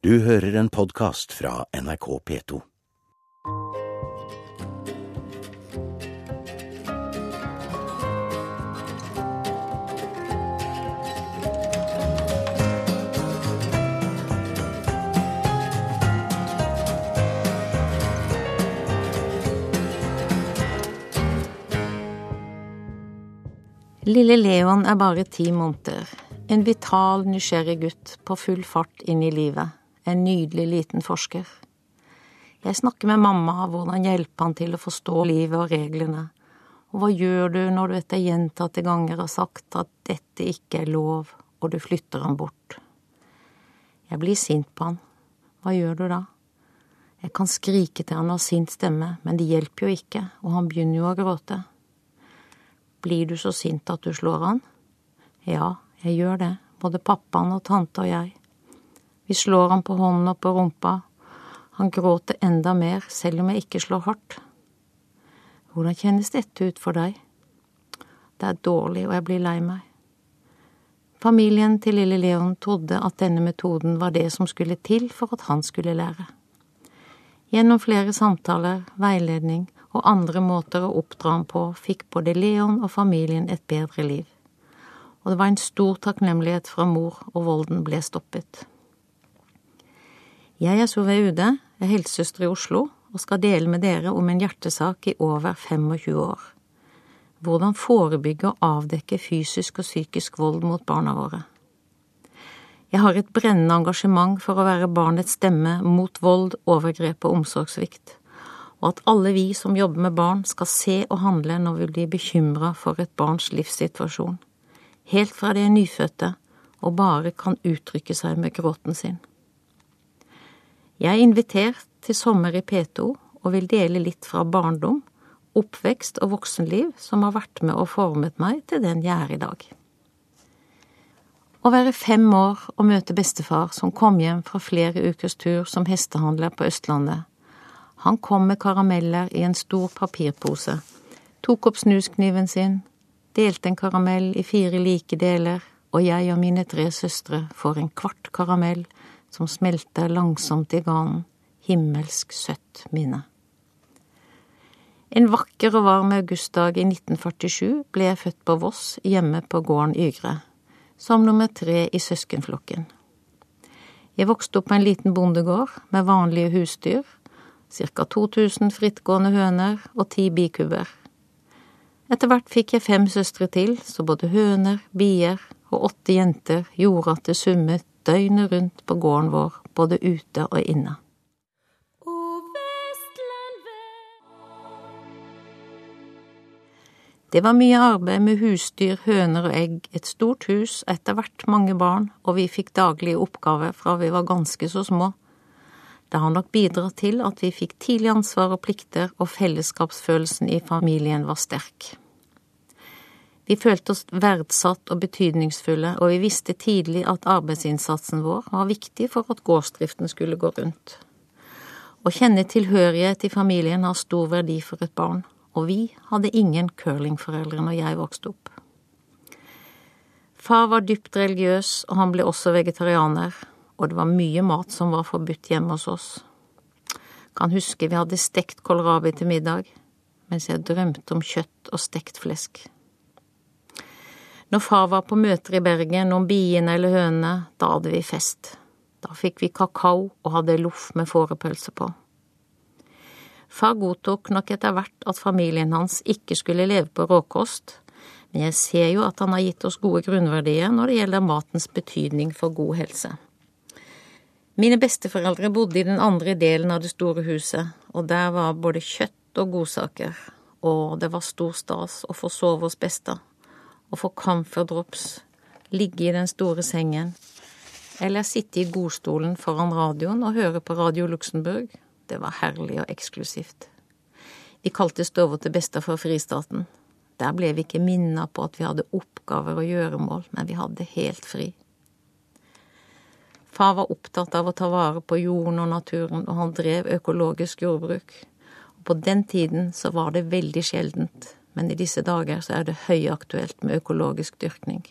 Du hører en podkast fra NRK P2. Lille Leon er bare ti måneder. En vital, nysgjerrig gutt på full fart inn i livet. En nydelig liten forsker. Jeg snakker med mamma om hvordan hjelpe han til å forstå livet og reglene. Og hva gjør du når du etter gjentatte ganger har sagt at dette ikke er lov, og du flytter han bort? Jeg blir sint på han. Hva gjør du da? Jeg kan skrike til han av sint stemme, men det hjelper jo ikke, og han begynner jo å gråte. Blir du så sint at du slår han? Ja, jeg gjør det, både pappaen og tante og jeg. Vi slår ham på hånden og på rumpa. Han gråter enda mer, selv om jeg ikke slår hardt. Hvordan kjennes dette ut for deg? Det er dårlig, og jeg blir lei meg. Familien til lille Leon trodde at denne metoden var det som skulle til for at han skulle lære. Gjennom flere samtaler, veiledning og andre måter å oppdra ham på, fikk både Leon og familien et bedre liv. Og det var en stor takknemlighet fra mor, og volden ble stoppet. Jeg er Solveig Ude, er helsesøster i Oslo, og skal dele med dere om en hjertesak i over 25 år. Hvordan forebygge og avdekke fysisk og psykisk vold mot barna våre. Jeg har et brennende engasjement for å være barnets stemme mot vold, overgrep og omsorgssvikt, og at alle vi som jobber med barn skal se og handle når vi blir bekymra for et barns livssituasjon, helt fra de er nyfødte og bare kan uttrykke seg med gråten sin. Jeg er invitert til sommer i P2 og vil dele litt fra barndom, oppvekst og voksenliv som har vært med og formet meg til den jeg er i dag. Å være fem år og møte bestefar som kom hjem fra flere ukers tur som hestehandler på Østlandet. Han kom med karameller i en stor papirpose, tok opp snuskniven sin, delte en karamell i fire like deler, og jeg og mine tre søstre får en kvart karamell som smelta langsomt i ganen, himmelsk søtt minne. En vakker og varm augustdag i 1947 ble jeg født på Voss, hjemme på gården Ygre som nummer tre i søskenflokken. Jeg vokste opp på en liten bondegård med vanlige husdyr, ca 2000 frittgående høner og ti bikuber. Etter hvert fikk jeg fem søstre til, så både høner, bier og åtte jenter gjorde at det summet døgnet rundt på gården vår, både ute og inne. Det var mye arbeid med husdyr, høner og egg, et stort hus, etter hvert mange barn, og vi fikk daglige oppgaver fra vi var ganske så små. Det har nok bidratt til at vi fikk tidlig ansvar og plikter, og fellesskapsfølelsen i familien var sterk. Vi følte oss verdsatt og betydningsfulle, og vi visste tidlig at arbeidsinnsatsen vår var viktig for at gårdsdriften skulle gå rundt. Å kjenne tilhørighet i familien har stor verdi for et barn og vi hadde ingen curlingforeldre når jeg vokste opp. Far var dypt religiøs, og han ble også vegetarianer, og det var mye mat som var forbudt hjemme hos oss. Kan huske vi hadde stekt kålrabi til middag, mens jeg drømte om kjøtt og stekt flesk. Når far var på møter i Bergen om biene eller hønene, da hadde vi fest. Da fikk vi kakao og hadde loff med fårepølse på. Far godtok nok etter hvert at familien hans ikke skulle leve på råkost, men jeg ser jo at han har gitt oss gode grunnverdier når det gjelder matens betydning for god helse. Mine besteforeldre bodde i den andre delen av det store huset, og der var både kjøtt og godsaker, og det var stor stas å få sove hos besta, å få camphor drops, ligge i den store sengen, eller sitte i godstolen foran radioen og høre på Radio Luxembourg det var herlig og eksklusivt. Vi kalte stova til beste for fristaten. Der ble vi ikke minna på at vi hadde oppgaver og gjøremål, men vi hadde helt fri. Far var opptatt av å ta vare på jorden og naturen, og han drev økologisk jordbruk. Og på den tiden så var det veldig sjeldent, men i disse dager så er det høyaktuelt med økologisk dyrkning.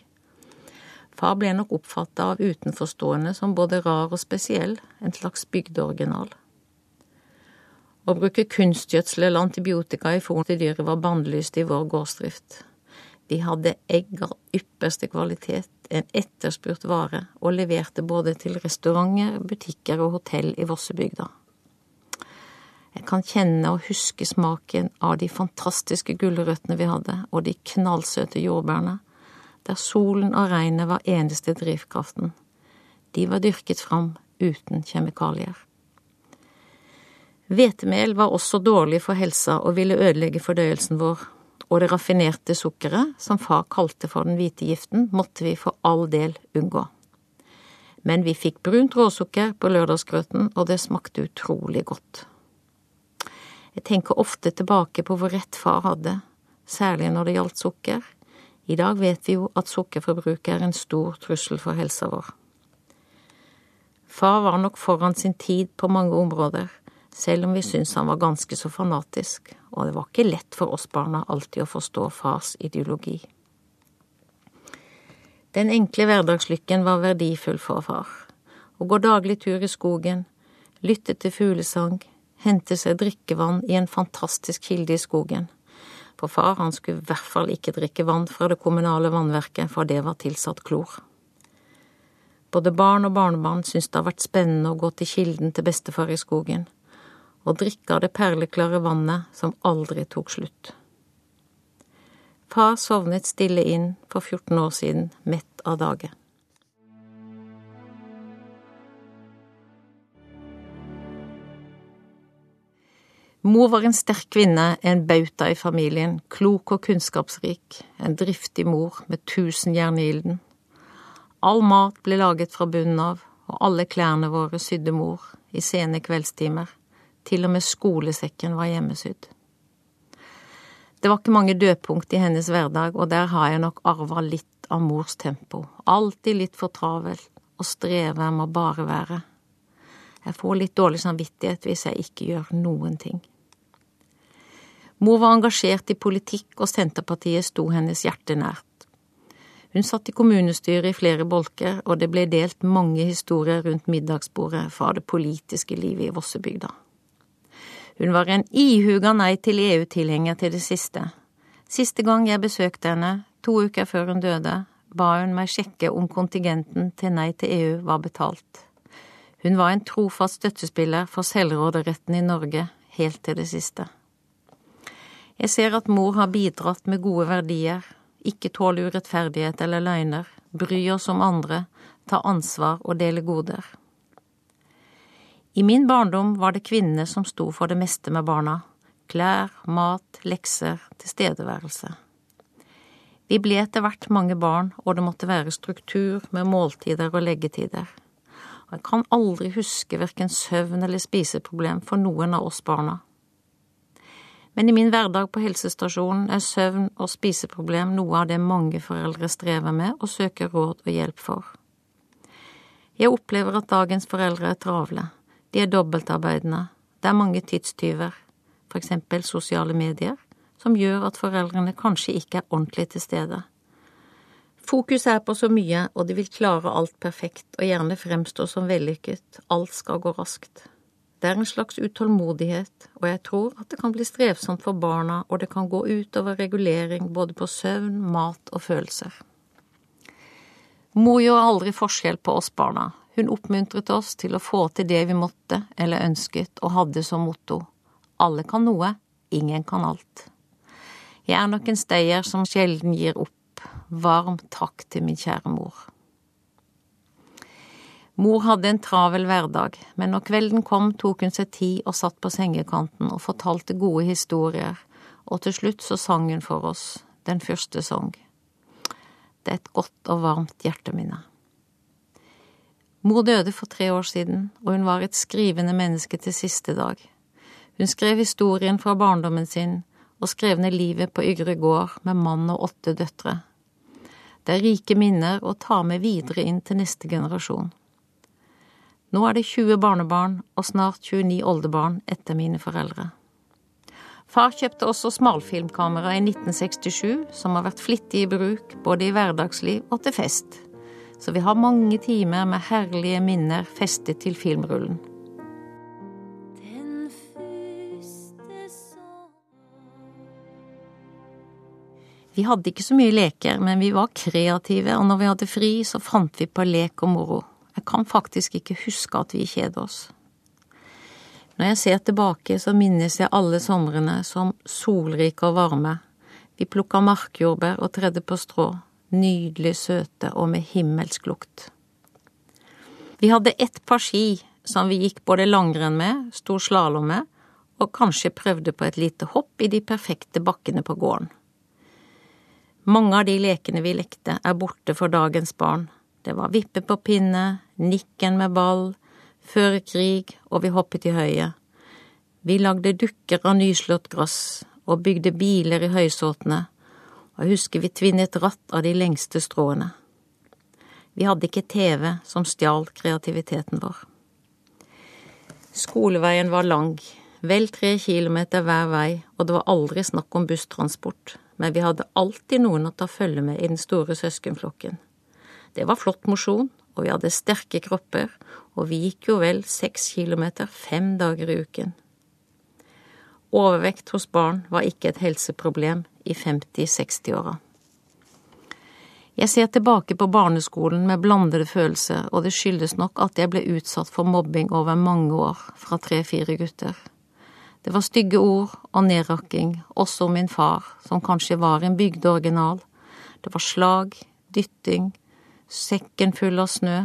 Far ble nok oppfatta av utenforstående som både rar og spesiell, en slags bygdeoriginal. Å bruke kunstgjødsel eller antibiotika i fôr til dyret var bannlyst i vår gårdsdrift. De hadde egg av ypperste kvalitet, en etterspurt vare, og leverte både til restauranter, butikker og hotell i Vossebygda. Jeg kan kjenne og huske smaken av de fantastiske gulrøttene vi hadde, og de knallsøte jordbærene, der solen og regnet var eneste drivkraften. De var dyrket fram uten kjemikalier. Hvetemel var også dårlig for helsa og ville ødelegge fordøyelsen vår, og det raffinerte sukkeret, som far kalte for den hvite giften, måtte vi for all del unngå. Men vi fikk brunt råsukker på lørdagsgrøten, og det smakte utrolig godt. Jeg tenker ofte tilbake på hvor rett far hadde, særlig når det gjaldt sukker. I dag vet vi jo at sukkerforbruket er en stor trussel for helsa vår. Far var nok foran sin tid på mange områder, selv om vi syntes han var ganske så fanatisk, og det var ikke lett for oss barna alltid å forstå fars ideologi. Den enkle hverdagslykken var verdifull for far. Å gå daglig tur i skogen, lytte til fuglesang, hente seg drikkevann i en fantastisk kilde i skogen. For far han skulle i hvert fall ikke drikke vann fra det kommunale vannverket, for det var tilsatt klor. Både barn og barnebarn syntes det har vært spennende å gå til kilden til bestefar i skogen, og drikke av det perleklare vannet som aldri tok slutt. Far sovnet stille inn for 14 år siden, mett av dage. Mor var en sterk kvinne, en bauta i familien, klok og kunnskapsrik, en driftig mor med tusen jern i ilden. All mat ble laget fra bunnen av, og alle klærne våre sydde mor, i sene kveldstimer, til og med skolesekken var hjemmesydd. Det var ikke mange dødpunkt i hennes hverdag, og der har jeg nok arva litt av mors tempo, alltid litt for travel, og streve med å bare være. Jeg får litt dårlig samvittighet hvis jeg ikke gjør noen ting. Mor var engasjert i politikk, og Senterpartiet sto hennes hjerte nært. Hun satt i kommunestyret i flere bolker, og det ble delt mange historier rundt middagsbordet fra det politiske livet i Vossebygda. Hun var en ihuga nei til EU-tilhenger til det siste. Siste gang jeg besøkte henne, to uker før hun døde, ba hun meg sjekke om kontingenten til Nei til EU var betalt. Hun var en trofast støttespiller for selvråderetten i Norge helt til det siste. Jeg ser at mor har bidratt med gode verdier, ikke tåle urettferdighet eller løgner, bry oss om andre, ta ansvar og dele goder. I min barndom var det kvinnene som sto for det meste med barna, klær, mat, lekser, tilstedeværelse. Vi ble etter hvert mange barn, og det måtte være struktur med måltider og leggetider jeg kan aldri huske verken søvn eller spiseproblem for noen av oss barna. Men i min hverdag på helsestasjonen er søvn og spiseproblem noe av det mange foreldre strever med og søker råd og hjelp for. Jeg opplever at dagens foreldre er travle, de er dobbeltarbeidende, det er mange tidstyver, for eksempel sosiale medier, som gjør at foreldrene kanskje ikke er ordentlig til stede. Fokus er på så mye, og de vil klare alt perfekt og gjerne fremstå som vellykket, alt skal gå raskt. Det er en slags utålmodighet, og jeg tror at det kan bli strevsomt for barna, og det kan gå utover regulering både på søvn, mat og følelser. Mor gjorde aldri forskjell på oss barna, hun oppmuntret oss til å få til det vi måtte eller ønsket og hadde som motto alle kan noe, ingen kan alt. Jeg er nok en stayer som sjelden gir opp varm takk til min kjære mor. Mor hadde en travel hverdag, men når kvelden kom, tok hun seg tid og satt på sengekanten og fortalte gode historier, og til slutt så sang hun for oss den første sang. Det er et godt og varmt hjerteminne. Mor døde for tre år siden, og hun var et skrivende menneske til siste dag. Hun skrev historien fra barndommen sin og skrev ned livet på Ygre gård med mann og åtte døtre. Det er rike minner å ta med videre inn til neste generasjon. Nå er det 20 barnebarn og snart 29 oldebarn etter mine foreldre. Far kjøpte også smalfilmkamera i 1967, som har vært flittig i bruk både i hverdagsliv og til fest. så vi har mange timer med herlige minner festet til filmrullen. Vi hadde ikke så mye leker, men vi var kreative, og når vi hadde fri, så fant vi på lek og moro. Jeg kan faktisk ikke huske at vi kjeder oss. Når jeg ser tilbake, så minnes jeg alle somrene som solrike og varme. Vi plukka markjordbær og tredde på strå, nydelig søte og med himmelsk lukt. Vi hadde ett par ski som vi gikk både langrenn med, stor slalåm med, og kanskje prøvde på et lite hopp i de perfekte bakkene på gården. Mange av de lekene vi lekte, er borte for dagens barn. Det var vippe på pinne, nikken med ball, før krig, og vi hoppet i høyet. Vi lagde dukker av nyslått gress og bygde biler i høysåtene, og jeg husker vi tvinnet ratt av de lengste stråene. Vi hadde ikke TV som stjal kreativiteten vår. Skoleveien var lang, vel tre kilometer hver vei, og det var aldri snakk om busstransport men vi hadde alltid noen å ta følge med i den store søskenflokken. Det var flott mosjon, og vi hadde sterke kropper, og vi gikk jo vel seks kilometer fem dager i uken. Overvekt hos barn var ikke et helseproblem i 50-60-åra. Jeg ser tilbake på barneskolen med blandede følelser, og det skyldes nok at jeg ble utsatt for mobbing over mange år fra tre–fire gutter. Det var stygge ord og nedrakking, også om min far, som kanskje var en bygdeoriginal. Det var slag, dytting, sekken full av snø.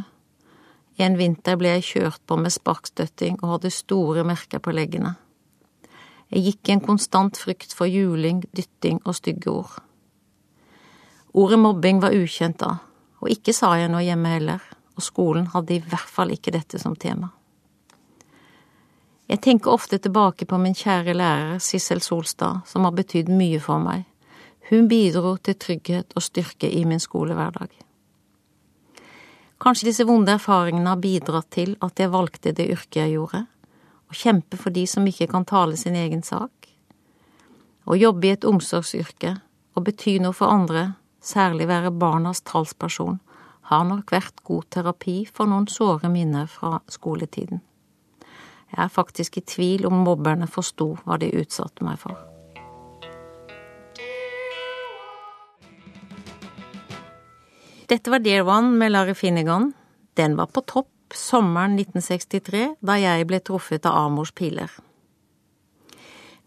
En vinter ble jeg kjørt på med sparkstøtting og hadde store merker på leggene. Jeg gikk i en konstant frykt for juling, dytting og stygge ord. Ordet mobbing var ukjent da, og ikke sa jeg noe hjemme heller, og skolen hadde i hvert fall ikke dette som tema. Jeg tenker ofte tilbake på min kjære lærer Sissel Solstad, som har betydd mye for meg. Hun bidro til trygghet og styrke i min skolehverdag. Kanskje disse vonde erfaringene har bidratt til at jeg valgte det yrket jeg gjorde, å kjempe for de som ikke kan tale sin egen sak. Å jobbe i et omsorgsyrke og bety noe for andre, særlig være barnas talsperson, har nok vært god terapi for noen såre minner fra skoletiden. Jeg er faktisk i tvil om mobberne forsto hva de utsatte meg for. Dette var Dear One med Larry Finnegan. Den var på topp sommeren 1963, da jeg ble truffet av Amors piler.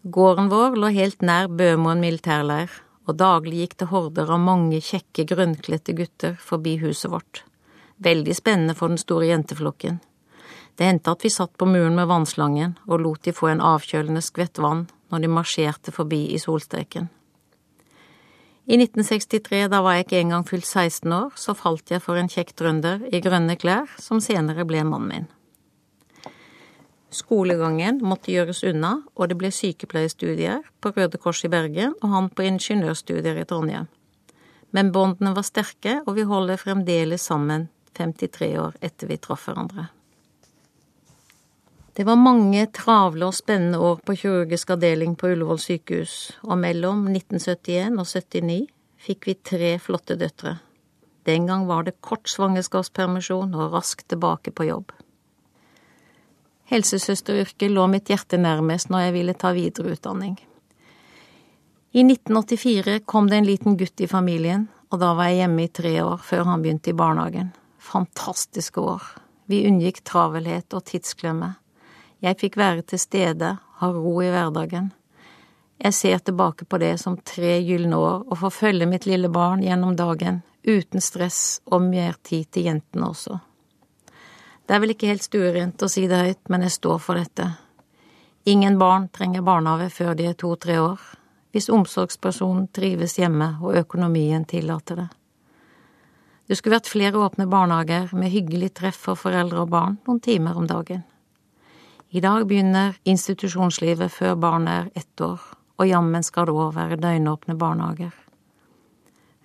Gården vår lå helt nær Bømoen militærleir, og daglig gikk det horder av mange kjekke, grønnkledte gutter forbi huset vårt. Veldig spennende for den store jenteflokken. Det hendte at vi satt på muren med vannslangen og lot de få en avkjølende skvett vann når de marsjerte forbi i solstreken. I 1963, da var jeg ikke engang fylt 16 år, så falt jeg for en kjekk trønder i grønne klær, som senere ble mannen min. Skolegangen måtte gjøres unna, og det ble sykepleierstudier på Røde Kors i Bergen og han på ingeniørstudier i Trondheim. Men båndene var sterke, og vi holder fremdeles sammen 53 år etter vi traff hverandre. Det var mange travle og spennende år på kirurgisk avdeling på Ullevål sykehus, og mellom 1971 og 79 fikk vi tre flotte døtre. Den gang var det kort svangerskapspermisjon og raskt tilbake på jobb. Helsesøsteryrket lå mitt hjerte nærmest når jeg ville ta videre utdanning. I 1984 kom det en liten gutt i familien, og da var jeg hjemme i tre år før han begynte i barnehagen. Fantastiske år. Vi unngikk travelhet og tidsklemme. Jeg fikk være til stede, ha ro i hverdagen. Jeg ser tilbake på det som tre gylne år, og får følge mitt lille barn gjennom dagen, uten stress og mer tid til jentene også. Det er vel ikke helt stuerent å si det høyt, men jeg står for dette. Ingen barn trenger barnehage før de er to–tre år, hvis omsorgspersonen trives hjemme og økonomien tillater det. Det skulle vært flere åpne barnehager med hyggelig treff for foreldre og barn noen timer om dagen. I dag begynner institusjonslivet før barnet er ett år, og jammen skal det òg være døgnåpne barnehager.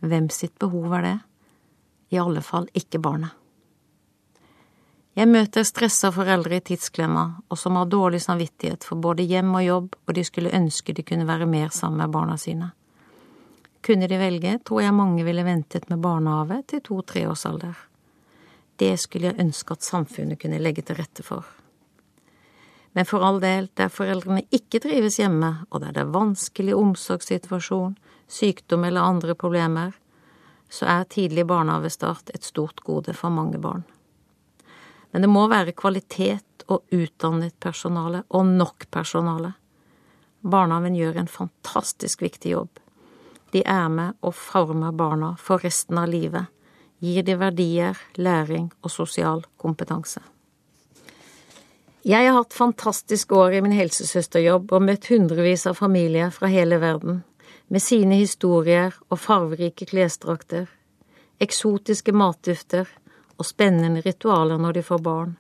Hvem sitt behov er det? I alle fall ikke barnet. Jeg møter stressa foreldre i tidsklemma, og som har dårlig samvittighet for både hjem og jobb, og de skulle ønske de kunne være mer sammen med barna sine. Kunne de velge, tror jeg mange ville ventet med barnehage til to–tre års alder. Det skulle jeg ønske at samfunnet kunne legge til rette for. Men for all del, der foreldrene ikke trives hjemme, og der det er vanskelig omsorgssituasjon, sykdom eller andre problemer, så er tidlig barnehagestart et stort gode for mange barn. Men det må være kvalitet og utdannet personale, og nok personale. Barnehagen gjør en fantastisk viktig jobb. De er med og former barna for resten av livet, gir de verdier, læring og sosial kompetanse. Jeg har hatt fantastiske år i min helsesøsterjobb og møtt hundrevis av familier fra hele verden, med sine historier og farverike klesdrakter, eksotiske matdufter og spennende ritualer når de får barn,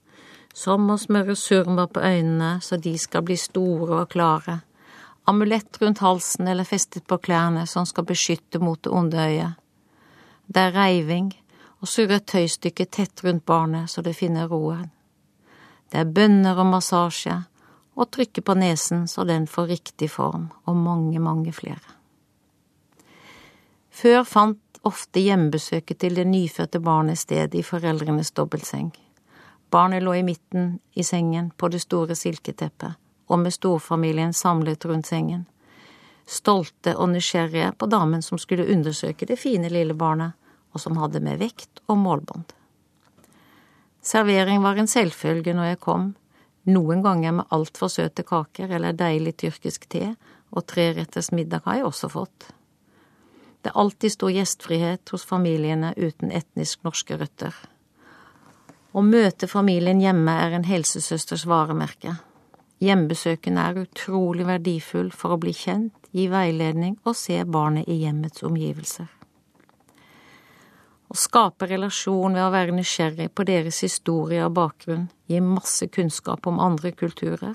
som å smøre surma på øynene så de skal bli store og klare, amulett rundt halsen eller festet på klærne som skal beskytte mot det onde øyet. Det er reiving og surre tøystykket tett rundt barnet så det finner roen. Det er bønner og massasje og trykke på nesen så den får riktig form, og mange, mange flere. Før fant ofte hjemmebesøket til det nyfødte barnet sted i foreldrenes dobbeltseng. Barnet lå i midten i sengen på det store silketeppet, og med storfamilien samlet rundt sengen. Stolte og nysgjerrige på damen som skulle undersøke det fine lille barnet, og som hadde med vekt og målbånd. Servering var en selvfølge når jeg kom, noen ganger med altfor søte kaker eller deilig tyrkisk te, og treretters middag har jeg også fått. Det er alltid stor gjestfrihet hos familiene uten etnisk norske røtter. Å møte familien hjemme er en helsesøsters varemerke. Hjemmebesøkene er utrolig verdifull for å bli kjent, gi veiledning og se barnet i hjemmets omgivelser. Å skape relasjon ved å være nysgjerrig på deres historie og bakgrunn gir masse kunnskap om andre kulturer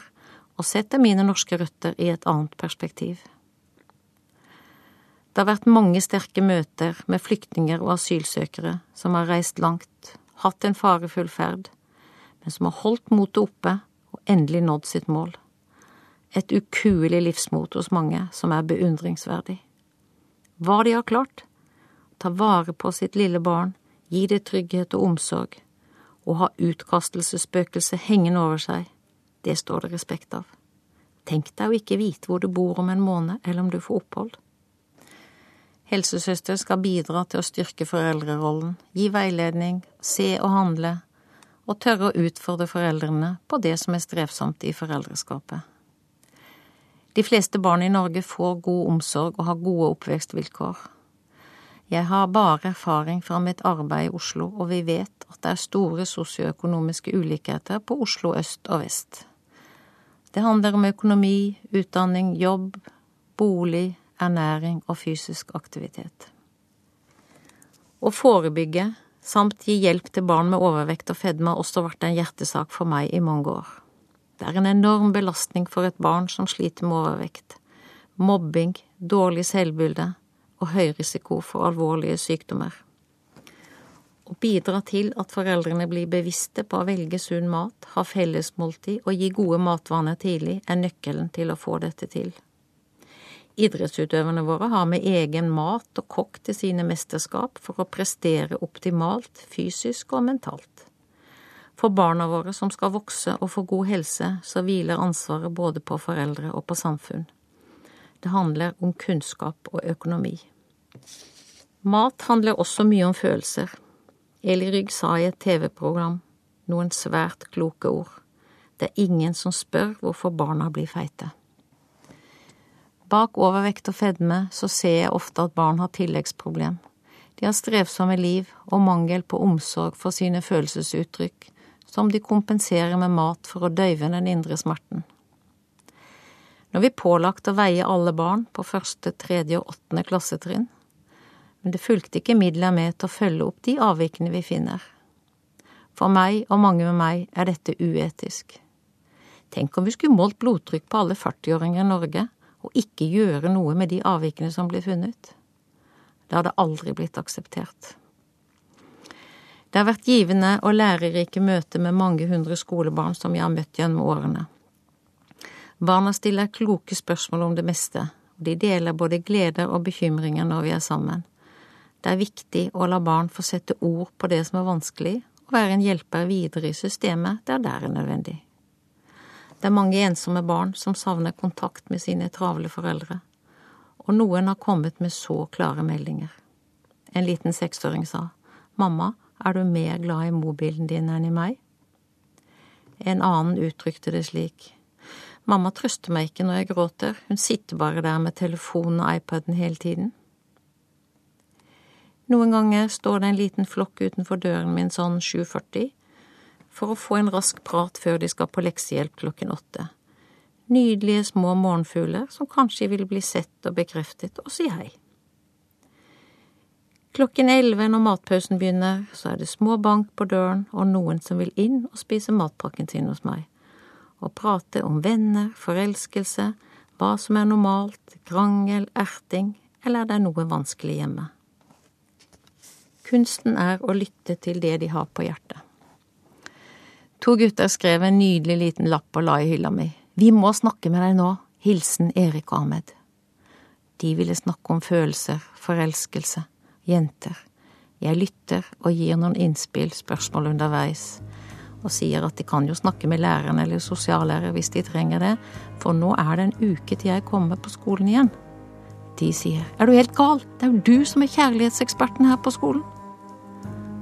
og setter mine norske røtter i et annet perspektiv. Det har vært mange sterke møter med flyktninger og asylsøkere som har reist langt, hatt en farefull ferd, men som har holdt motet oppe og endelig nådd sitt mål. Et ukuelig livsmot hos mange som er beundringsverdig. Hva de har klart? Ta vare på sitt lille barn, gi det trygghet og omsorg, og ha utkastelsesspøkelset hengende over seg, det står det respekt av. Tenk deg å ikke vite hvor du bor om en måned, eller om du får opphold. Helsesøster skal bidra til å styrke foreldrerollen, gi veiledning, se og handle, og tørre å utfordre foreldrene på det som er strevsomt i foreldreskapet. De fleste barn i Norge får god omsorg og har gode oppvekstvilkår. Jeg har bare erfaring fra mitt arbeid i Oslo, og vi vet at det er store sosioøkonomiske ulikheter på Oslo øst og vest. Det handler om økonomi, utdanning, jobb, bolig, ernæring og fysisk aktivitet. Å forebygge samt gi hjelp til barn med overvekt og fedme har også vært en hjertesak for meg i mange år. Det er en enorm belastning for et barn som sliter med overvekt, mobbing, dårlig selvbilde og høy risiko for alvorlige sykdommer. Å bidra til at foreldrene blir bevisste på å velge sunn mat, ha fellesmåltid og gi gode matvaner tidlig, er nøkkelen til å få dette til. Idrettsutøverne våre har med egen mat og kokk til sine mesterskap for å prestere optimalt fysisk og mentalt. For barna våre som skal vokse og få god helse, så hviler ansvaret både på foreldre og på samfunn. Det handler om kunnskap og økonomi. Mat handler også mye om følelser. Eli Rygg sa i et TV-program noen svært kloke ord. Det er ingen som spør hvorfor barna blir feite. Bak overvekt og fedme så ser jeg ofte at barn har tilleggsproblem. De har strevsomme liv og mangel på omsorg for sine følelsesuttrykk, som de kompenserer med mat for å døyve den indre smerten. Nå er vi pålagt å veie alle barn på første, tredje og åttende klassetrinn, men det fulgte ikke midler med til å følge opp de avvikene vi finner. For meg og mange med meg er dette uetisk. Tenk om vi skulle målt blodtrykk på alle 40-åringer i Norge, og ikke gjøre noe med de avvikene som ble funnet. Det hadde aldri blitt akseptert. Det har vært givende og lærerike møter med mange hundre skolebarn som jeg har møtt gjennom årene. Barna stiller kloke spørsmål om det meste, og de deler både gleder og bekymringer når vi er sammen. Det er viktig å la barn få sette ord på det som er vanskelig, og være en hjelper videre i systemet der det er nødvendig. Det er mange ensomme barn som savner kontakt med sine travle foreldre, og noen har kommet med så klare meldinger. En liten seksåring sa, Mamma, er du mer glad i mobilen din enn i meg? En annen uttrykte det slik, Mamma trøster meg ikke når jeg gråter, hun sitter bare der med telefonen og iPaden hele tiden. Noen ganger står det en liten flokk utenfor døren min sånn 7.40 for å få en rask prat før de skal på leksehjelp klokken åtte. Nydelige små morgenfugler som kanskje vil bli sett og bekreftet og si hei. Klokken elleve når matpausen begynner, så er det små bank på døren og noen som vil inn og spise matpakken sin hos meg, og prate om venner, forelskelse, hva som er normalt, krangel, erting, eller er det noe vanskelig hjemme. Kunsten er å lytte til det de har på hjertet. To gutter skrev en nydelig liten lapp og la i hylla mi. Vi må snakke med deg nå. Hilsen Erik og Ahmed. De ville snakke om følelser, forelskelse, jenter. Jeg lytter og gir noen innspill, spørsmål underveis, og sier at de kan jo snakke med læreren eller sosiallærer hvis de trenger det, for nå er det en uke til jeg kommer på skolen igjen. De sier er du helt gal, det er jo du som er kjærlighetseksperten her på skolen.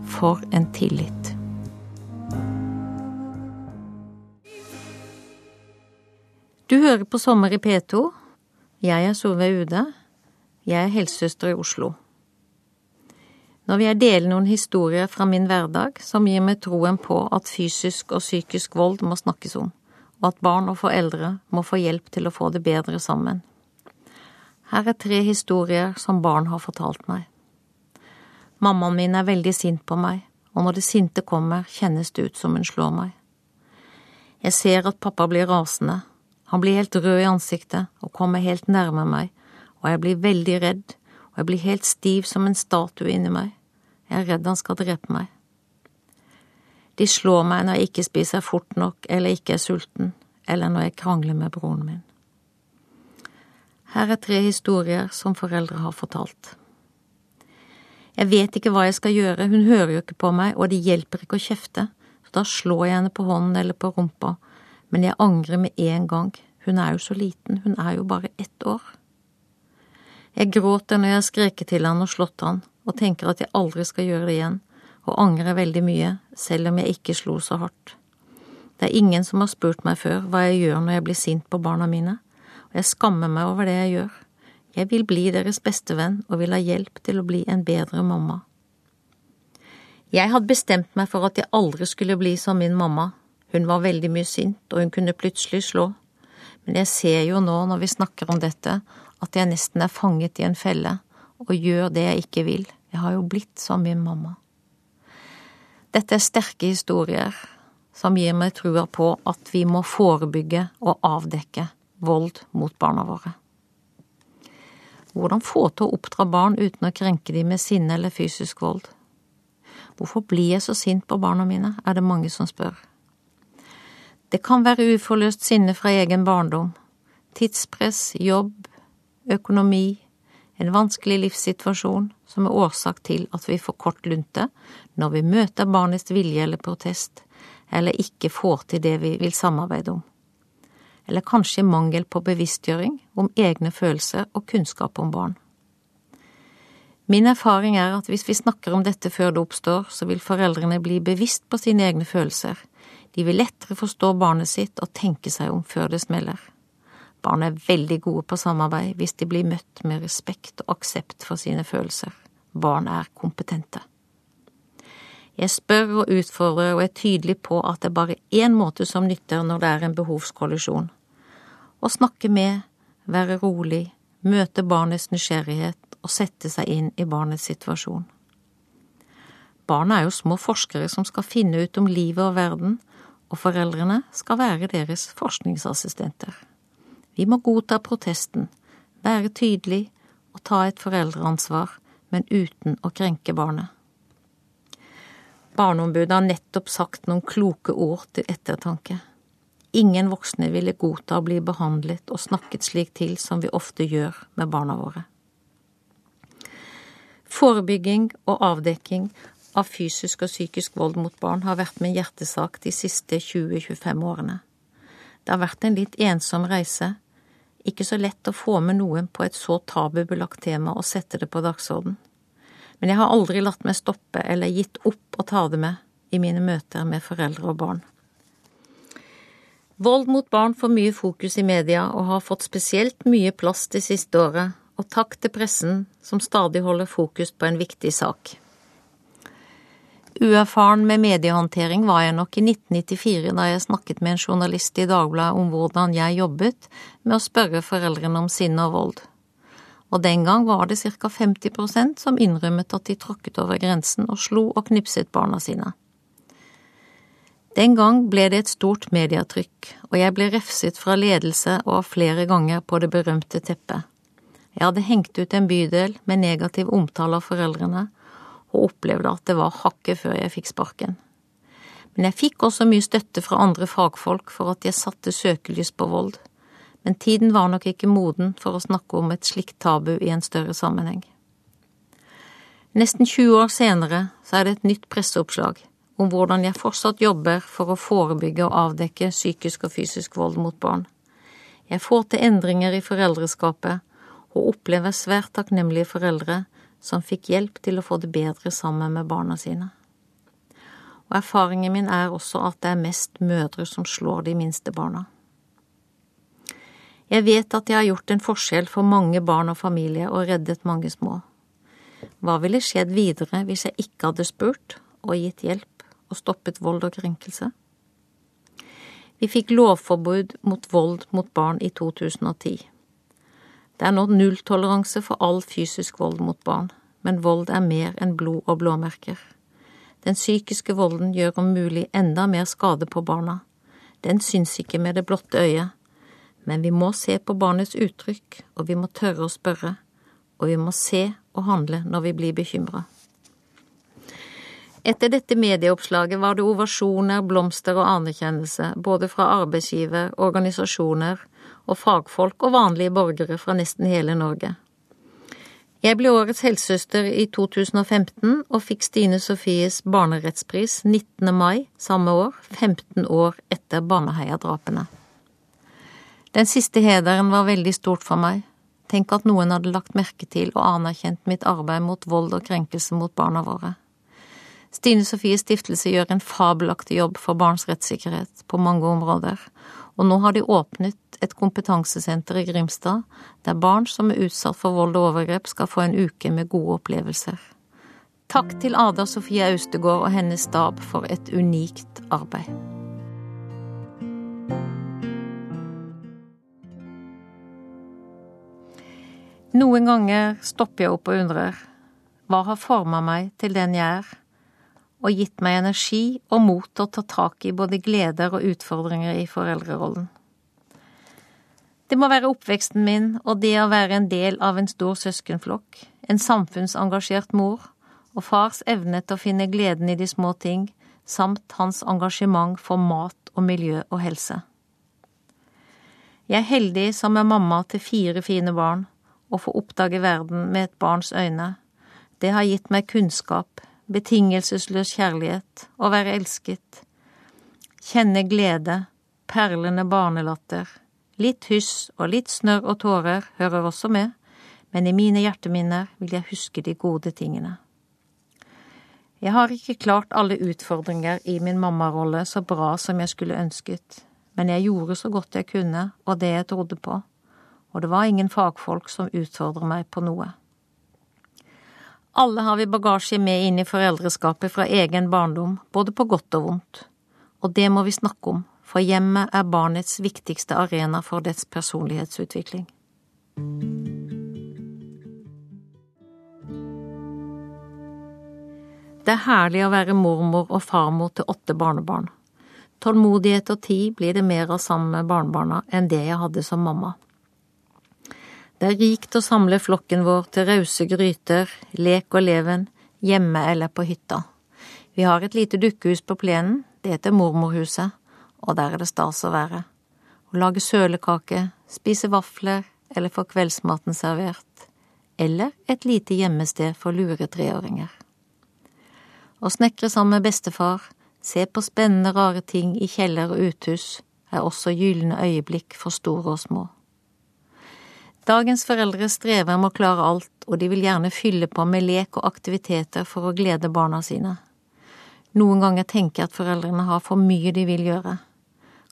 For en tillit. Du hører på Sommer i P2. Jeg er Solveig Ude. Jeg er helsesøster i Oslo. Når vil jeg dele noen historier fra min hverdag som gir meg troen på at fysisk og psykisk vold må snakkes om, og at barn og foreldre må få hjelp til å få det bedre sammen. Her er tre historier som barn har fortalt meg. Mammaen min er veldig sint på meg, og når det sinte kommer, kjennes det ut som hun slår meg. Jeg ser at pappa blir rasende, han blir helt rød i ansiktet og kommer helt nærme meg, og jeg blir veldig redd, og jeg blir helt stiv som en statue inni meg. Jeg er redd han skal drepe meg. De slår meg når jeg ikke spiser fort nok eller ikke er sulten, eller når jeg krangler med broren min. Her er tre historier som foreldre har fortalt. Jeg vet ikke hva jeg skal gjøre, hun hører jo ikke på meg, og det hjelper ikke å kjefte, så da slår jeg henne på hånden eller på rumpa, men jeg angrer med en gang, hun er jo så liten, hun er jo bare ett år. Jeg gråter når jeg har skreket til han og slått han, og tenker at jeg aldri skal gjøre det igjen, og angrer veldig mye, selv om jeg ikke slo så hardt. Det er ingen som har spurt meg før hva jeg gjør når jeg blir sint på barna mine, og jeg skammer meg over det jeg gjør. Jeg vil bli deres bestevenn og vil ha hjelp til å bli en bedre mamma. Jeg hadde bestemt meg for at jeg aldri skulle bli som min mamma. Hun var veldig mye sint, og hun kunne plutselig slå. Men jeg ser jo nå når vi snakker om dette, at jeg nesten er fanget i en felle og gjør det jeg ikke vil. Jeg har jo blitt som min mamma. Dette er sterke historier som gir meg trua på at vi må forebygge og avdekke vold mot barna våre. Hvordan få til å oppdra barn uten å krenke dem med sinne eller fysisk vold? Hvorfor blir jeg så sint på barna mine, er det mange som spør. Det kan være uforløst sinne fra egen barndom, tidspress, jobb, økonomi, en vanskelig livssituasjon som er årsak til at vi får kort lunte når vi møter barnets vilje eller protest, eller ikke får til det vi vil samarbeide om eller kanskje mangel på bevisstgjøring om egne følelser og kunnskap om barn. Min erfaring er at hvis vi snakker om dette før det oppstår, så vil foreldrene bli bevisst på sine egne følelser. De vil lettere forstå barnet sitt og tenke seg om før det smeller. Barn er veldig gode på samarbeid hvis de blir møtt med respekt og aksept for sine følelser. Barn er kompetente. Jeg spør og utfordrer og er tydelig på at det er bare én måte som nytter når det er en behovskollisjon, å snakke med, være rolig, møte barnets nysgjerrighet og sette seg inn i barnets situasjon. Barna er jo små forskere som skal finne ut om livet og verden, og foreldrene skal være deres forskningsassistenter. Vi må godta protesten, være tydelig og ta et foreldreansvar, men uten å krenke barnet. Barneombudet har nettopp sagt noen kloke ord til ettertanke. Ingen voksne ville godta å bli behandlet og snakket slik til som vi ofte gjør med barna våre. Forebygging og avdekking av fysisk og psykisk vold mot barn har vært min hjertesak de siste 20–25 årene. Det har vært en litt ensom reise, ikke så lett å få med noen på et så tabubelagt tema og sette det på dagsorden. Men jeg har aldri latt meg stoppe eller gitt opp å ta det med i mine møter med foreldre og barn. Vold mot barn får mye fokus i media og har fått spesielt mye plass det siste året, og takk til pressen som stadig holder fokus på en viktig sak. Uerfaren med mediehåndtering var jeg nok i 1994 da jeg snakket med en journalist i Dagbladet om hvordan jeg jobbet med å spørre foreldrene om sinne og vold. Og den gang var det ca 50% som innrømmet at de tråkket over grensen og slo og knipset barna sine. Den gang ble det et stort mediatrykk, og jeg ble refset fra ledelse og flere ganger på det berømte teppet. Jeg hadde hengt ut en bydel med negativ omtale av foreldrene, og opplevde at det var hakket før jeg fikk sparken. Men jeg fikk også mye støtte fra andre fagfolk for at jeg satte søkelys på vold, men tiden var nok ikke moden for å snakke om et slikt tabu i en større sammenheng. Nesten 20 år senere så er det et nytt presseoppslag om hvordan jeg fortsatt jobber for å forebygge og avdekke psykisk og fysisk vold mot barn. Jeg får til endringer i foreldreskapet og opplever svært takknemlige foreldre som fikk hjelp til å få det bedre sammen med barna sine. Og erfaringen min er også at det er mest mødre som slår de minste barna. Jeg vet at jeg har gjort en forskjell for mange barn og familier og reddet mange små. Hva ville skjedd videre hvis jeg ikke hadde spurt og gitt hjelp og stoppet vold og krenkelse? Vi fikk lovforbud mot vold mot barn i 2010. Det er nå nulltoleranse for all fysisk vold mot barn, men vold er mer enn blod og blåmerker. Den psykiske volden gjør om mulig enda mer skade på barna. Den syns ikke med det blotte øyet, men vi må se på barnets uttrykk, og vi må tørre å spørre, og vi må se og handle når vi blir bekymra. Etter dette medieoppslaget var det ovasjoner, blomster og anerkjennelse, både fra arbeidsgiver, organisasjoner og fagfolk og vanlige borgere fra nesten hele Norge. Jeg ble årets helsesøster i 2015 og fikk Stine Sofies barnerettspris 19. mai samme år, 15 år etter Baneheia-drapene. Den siste hederen var veldig stort for meg. Tenk at noen hadde lagt merke til og anerkjent mitt arbeid mot vold og krenkelse mot barna våre. Stine Sofies stiftelse gjør en fabelaktig jobb for barns rettssikkerhet på mange områder, og nå har de åpnet et kompetansesenter i Grimstad, der barn som er utsatt for vold og overgrep skal få en uke med gode opplevelser. Takk til Ada Sofie Austegård og hennes stab for et unikt arbeid. Noen ganger stopper jeg opp og undrer. Hva har forma meg til den jeg er? Og gitt meg energi og mot til å ta tak i både gleder og utfordringer i foreldrerollen. Det må være oppveksten min og det å være en del av en stor søskenflokk, en samfunnsengasjert mor og fars evne til å finne gleden i de små ting, samt hans engasjement for mat og miljø og helse. Jeg er heldig som er mamma til fire fine barn og får oppdage verden med et barns øyne. Det har gitt meg kunnskap, betingelsesløs kjærlighet, å være elsket, kjenne glede, perlende barnelatter, litt hyss og litt snørr og tårer hører også med, men i mine hjerteminner vil jeg huske de gode tingene. Jeg har ikke klart alle utfordringer i min mammarolle så bra som jeg skulle ønsket, men jeg gjorde så godt jeg kunne og det jeg trodde på, og det var ingen fagfolk som utfordret meg på noe. Alle har vi bagasje med inn i foreldreskapet fra egen barndom, både på godt og vondt. Og det må vi snakke om, for hjemmet er barnets viktigste arena for dets personlighetsutvikling. Det er herlig å være mormor og farmor til åtte barnebarn. Tålmodighet og tid blir det mer av sammen med barnebarna enn det jeg hadde som mamma. Det er rikt å samle flokken vår til rause gryter, lek og leven, hjemme eller på hytta. Vi har et lite dukkehus på plenen, det heter Mormorhuset, og der er det stas å være. Å lage sølekake, spise vafler eller få kveldsmaten servert. Eller et lite gjemmested for lure treåringer. Å snekre sammen med bestefar, se på spennende, rare ting i kjeller og uthus, er også gylne øyeblikk for store og små. Dagens foreldre strever med å klare alt, og de vil gjerne fylle på med lek og aktiviteter for å glede barna sine. Noen ganger tenker jeg at foreldrene har for mye de vil gjøre.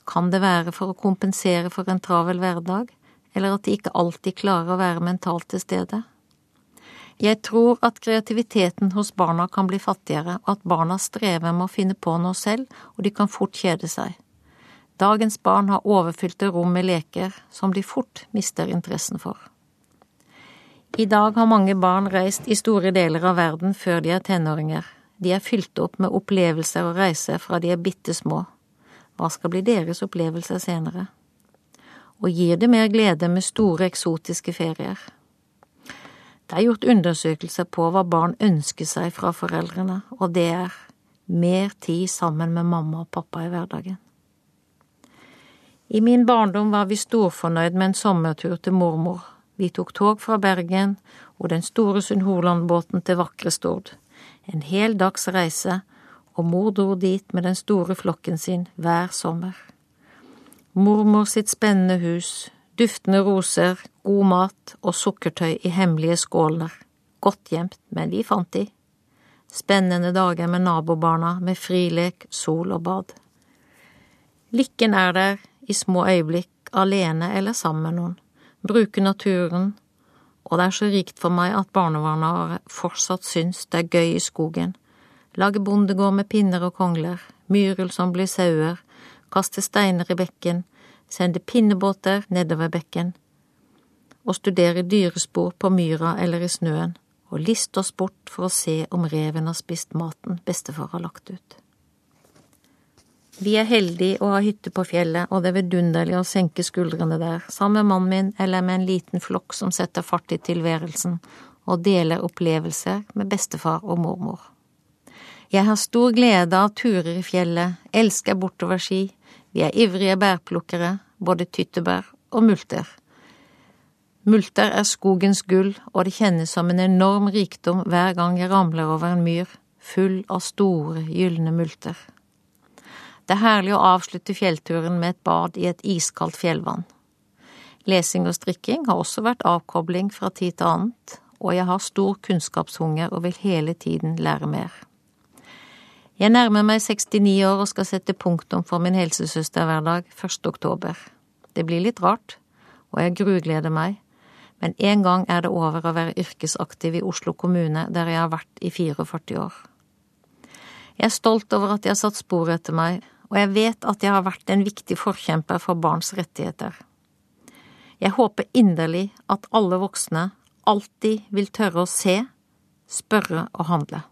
Kan det være for å kompensere for en travel hverdag, eller at de ikke alltid klarer å være mentalt til stede? Jeg tror at kreativiteten hos barna kan bli fattigere, og at barna strever med å finne på noe selv, og de kan fort kjede seg. Dagens barn har overfylte rom med leker som de fort mister interessen for. I dag har mange barn reist i store deler av verden før de er tenåringer. De er fylt opp med opplevelser og reiser fra de er bitte små. Hva skal bli deres opplevelser senere? Og gir det mer glede med store, eksotiske ferier? Det er gjort undersøkelser på hva barn ønsker seg fra foreldrene, og det er mer tid sammen med mamma og pappa i hverdagen. I min barndom var vi storfornøyd med en sommertur til mormor. Vi tok tog fra Bergen og den store Sunnhordlandbåten til vakre Stord. En hel dags reise, og mor dro dit med den store flokken sin hver sommer. Mormor sitt spennende hus, duftende roser, god mat og sukkertøy i hemmelige skåler. Godt gjemt, men vi fant de. Spennende dager med nabobarna, med frilek, sol og bad. Lykken er der, i små øyeblikk, alene eller sammen med noen, bruke naturen, og det er så rikt for meg at barnevernet fortsatt syns det er gøy i skogen, lage bondegård med pinner og kongler, myrel som blir sauer, kaste steiner i bekken, sende pinnebåter nedover bekken, og studere dyrespor på myra eller i snøen, og liste oss bort for å se om reven har spist maten bestefar har lagt ut. Vi er heldige å ha hytte på fjellet, og det er vidunderlig å senke skuldrene der, sammen med mannen min eller med en liten flokk som setter fart i tilværelsen, og deler opplevelser med bestefar og mormor. Jeg har stor glede av turer i fjellet, elsker bortoverski, vi er ivrige bærplukkere, både tyttebær og multer. Multer er skogens gull, og det kjennes som en enorm rikdom hver gang jeg ramler over en myr, full av store, gylne multer. Det er herlig å avslutte fjellturen med et bad i et iskaldt fjellvann. Lesing og strikking har også vært avkobling fra tid til annet, og jeg har stor kunnskapshunger og vil hele tiden lære mer. Jeg nærmer meg 69 år og skal sette punktum for min helsesøsterhverdag 1. oktober. Det blir litt rart, og jeg grugleder meg, men en gang er det over å være yrkesaktiv i Oslo kommune, der jeg har vært i 44 år. Jeg er stolt over at de har satt spor etter meg, og jeg vet at jeg har vært en viktig forkjemper for barns rettigheter. Jeg håper inderlig at alle voksne alltid vil tørre å se, spørre og handle.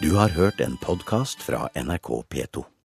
Du har hørt en podkast fra NRK P2.